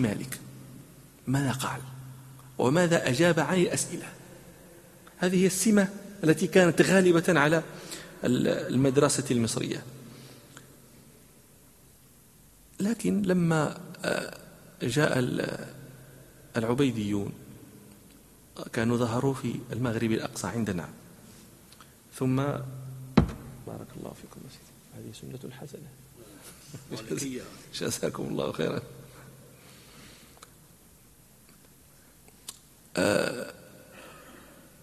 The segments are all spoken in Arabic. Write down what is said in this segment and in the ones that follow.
مالك؟ ماذا قال؟ وماذا أجاب عن الأسئلة؟ هذه هي السمة التي كانت غالبة على المدرسة المصرية. لكن لما آه، جاء العبيديون كانوا ظهروا في المغرب الأقصى عندنا. ثم بارك الله فيكم هذه سنة حسنة جزاكم الله خيرا.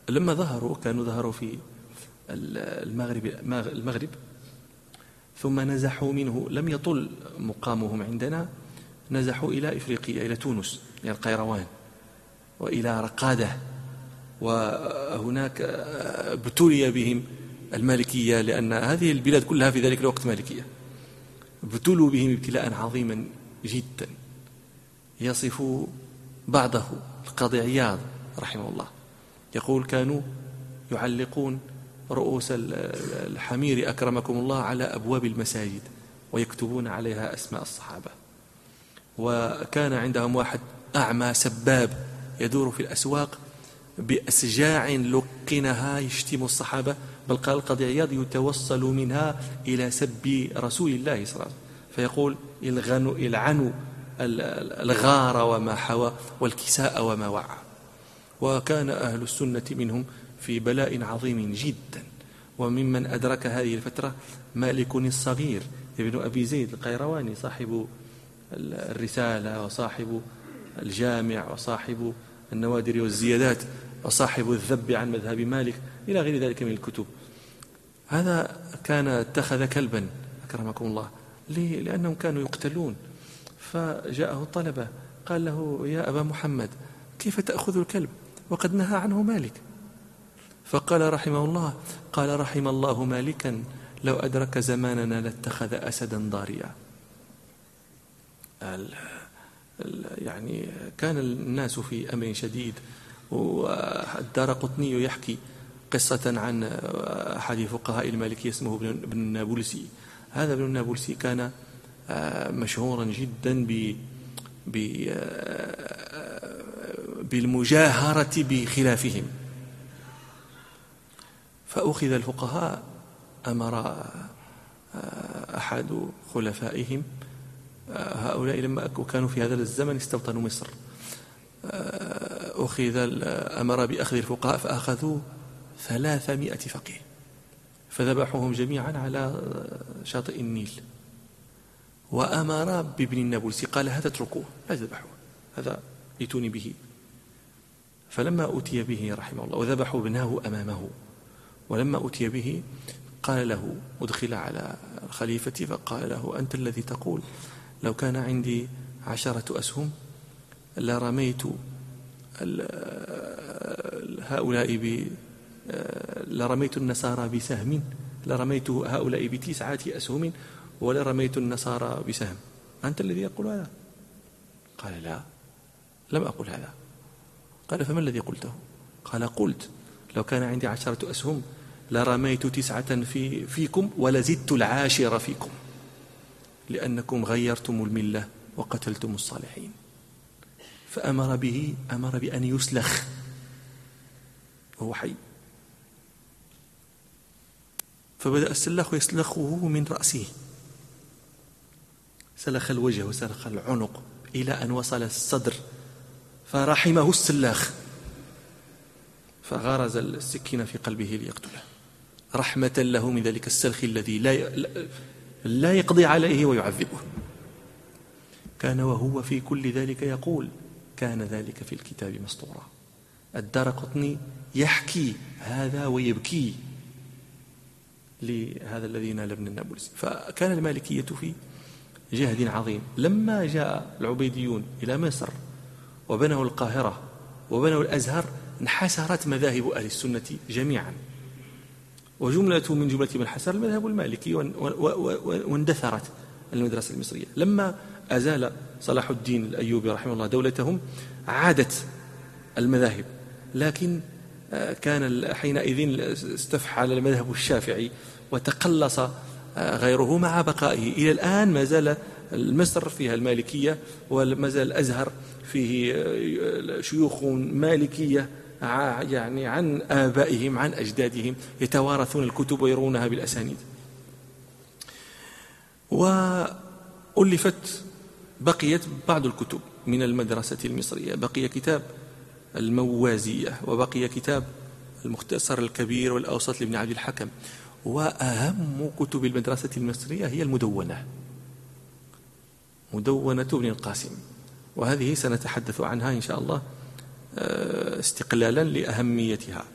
لما ظهروا كانوا ظهروا في المغرب المغرب ثم نزحوا منه لم يطل مقامهم عندنا نزحوا إلى إفريقيا إلى تونس إلى القيروان وإلى رقادة وهناك ابتلي بهم المالكية لأن هذه البلاد كلها في ذلك الوقت مالكية. ابتلوا بهم ابتلاء عظيما جدا يصف بعضه القاضي عياض رحمه الله. يقول كانوا يعلقون رؤوس الحمير أكرمكم الله على أبواب المساجد ويكتبون عليها أسماء الصحابة. وكان عندهم واحد أعمى سباب يدور في الأسواق بأسجاع لقنها يشتم الصحابة. بل قال القاضي عياض يتوصل منها إلى سب رسول الله صلى الله عليه وسلم. فيقول الغنوا إلعنوا الغار وما حوى والكساء وما وعى. وكان أهل السنة منهم في بلاء عظيم جدا. وممن أدرك هذه الفترة مالك الصغير ابن أبي زيد القيرواني صاحب الرسالة وصاحب الجامع وصاحب النوادر والزيادات وصاحب الذب عن مذهب مالك إلى غير ذلك من الكتب. هذا كان اتخذ كلبا أكرمكم الله. ليه؟ لأنهم كانوا يقتلون. فجاءه الطلبة قال له يا أبا محمد كيف تأخذ الكلب؟ وقد نهى عنه مالك. فقال رحمه الله قال رحم الله مالكا لو أدرك زماننا لاتخذ أسدا ضاريا. يعني كان الناس في أمر شديد والدار قطني يحكي قصة عن أحد فقهاء المالكية اسمه ابن النابلسي. هذا ابن النابلسي كان مشهورا جدا ب آه، بالمجاهرة بخلافهم. فأخذ الفقهاء أمر آه، أحد خلفائهم هؤلاء لما كانوا في هذا الزمن استوطنوا مصر. أخذ أمر بأخذ الفقهاء فأخذوا ثلاثمائة فقيه فذبحوهم جميعا على شاطئ النيل. وأمر بابن النابلسي قال هذا اتركوه لا تذبحوه هذا ائتوني به. فلما أتي به رحمه الله وذبحوا ابنه أمامه ولما أتي به قال له أدخل على الخليفة فقال له أنت الذي تقول لو كان عندي عشرة أسهم لرميت هؤلاء ب لرميت النصارى بسهم لرميت هؤلاء بتسعة أسهم ولرميت النصارى بسهم. أنت الذي يقول هذا؟ قال لا لم أقل هذا. قال فما الذي قلته؟ قال قلت لو كان عندي عشرة أسهم لرميت تسعة في فيكم ولزدت العاشر فيكم لأنكم غيرتم الملة وقتلتم الصالحين. فأمر به أمر بأن يسلخ. وهو حي. فبدأ السلاخ يسلخه من رأسه. سلخ الوجه وسلخ العنق إلى أن وصل الصدر فرحمه السلاخ فغرز السكين في قلبه ليقتله. رحمة له من ذلك السلخ الذي لا لا يقضي عليه ويعذبه. كان وهو في كل ذلك يقول كان ذلك في الكتاب مسطورا. الدار قطني يحكي هذا ويبكي لهذا الذي نال ابن النابلسي. فكان المالكية في جهد عظيم. لما جاء العبيديون إلى مصر وبنوا القاهرة وبنوا الأزهر انحسرت مذاهب أهل السنة جميعا. وجملة من جملة من حسر المذهب المالكي واندثرت المدرسة المصرية. لما أزال صلاح الدين الأيوبي رحمه الله دولتهم عادت المذاهب. لكن آه، كان حينئذ استفحل المذهب الشافعي وتقلص غيره مع بقائه. إلى الآن ما زال مصر فيها المالكية وما زال الأزهر فيه شيوخ مالكية يعني عن آبائهم عن أجدادهم يتوارثون الكتب ويرونها بالأسانيد. وألفت بقيت بعض الكتب من المدرسة المصرية. بقي كتاب الموازية وبقي كتاب المختصر الكبير والأوسط لابن عبد الحكم. وأهم كتب المدرسة المصرية هي المدونة. مدونة ابن القاسم. وهذه سنتحدث عنها إن شاء الله آه، استقلالا لأهميتها.